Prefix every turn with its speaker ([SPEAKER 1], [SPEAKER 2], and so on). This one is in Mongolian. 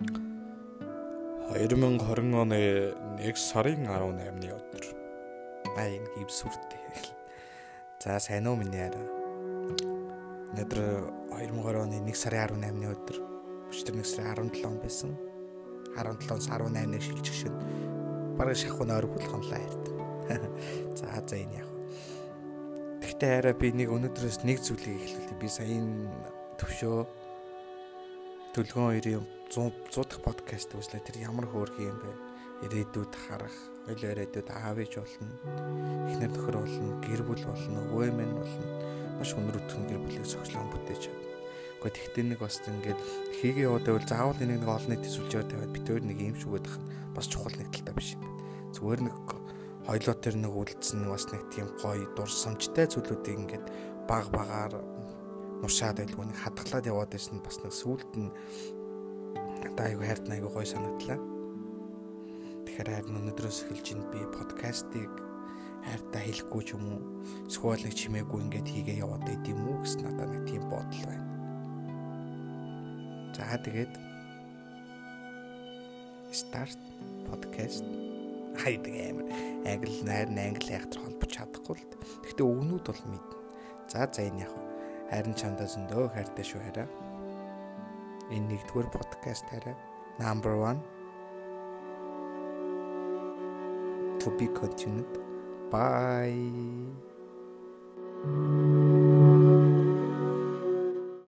[SPEAKER 1] 2020 оны 1 сарын 18-ны өдөр. Баян гів сүртэй. За сайн уу миний арай. Өнөөдөр 2020 оны 1 сарын 18-ны өдөр. Өч тэр 1 сарын 17 байсан. 17-с 18-ны шилжих шин. Бараг шахуун ойр болгонлаа ярьд. За за энэ яг. Тэгтээ арай би нэг өнөөдрөөс нэг зүйлийг эхлүүлээ. Би саяын төвшөө Төлгөн хоёрын 100 100 дахь подкаст үзлээ. Тэр ямар хөөрхий юм бэ? ирээдүйд харах, ойл ирээдүйд аав ээж болно, эхнэр нөхөр болно, гэр бүл болно, өвөөмэн болно. Маш өнөр өтгөн гэр бүлийг цогцлон бүтээж чадна. Гэхдээ тэгтээ нэг бас ингээд хийгээ яваад байвал заавал нэг нэг олон нийтийн сүлжээр тавиад битээр нэг юм шүгэд ах бас чухал нэг талтай биш юм байна. Зүгээр нэг хоёлоо төр нэг үлдсэн бас нэг тийм гоё дурсамжтай зүйлүүдийг ингээд баг багаар нушаад байлгүй нэг хадгалаад яваад байсан бас нэг сүулт нь одоо айгүй хайрт айгүй гоё санагдлаа. Тэгэхээр харин өнөөдрөөс эхэлж ин би подкастыг хайртаа хэлэхгүй ч юм уу эсвэл нэг чимээгүй ингээд хийгээ яваад байд юм уу гэсэн надад нэг тийм бодол байна. За тэгээд start podcast хайдаг амар англи найр англи яхад холбож чадахгүй л. Гэхдээ өгнүүд бол мэднэ. За за энэ яг харин чамдаа зөндөө хайртай шүү хараа. Энэ нэгдүгээр подкаст хараа. Number 1 to be continued. Bye.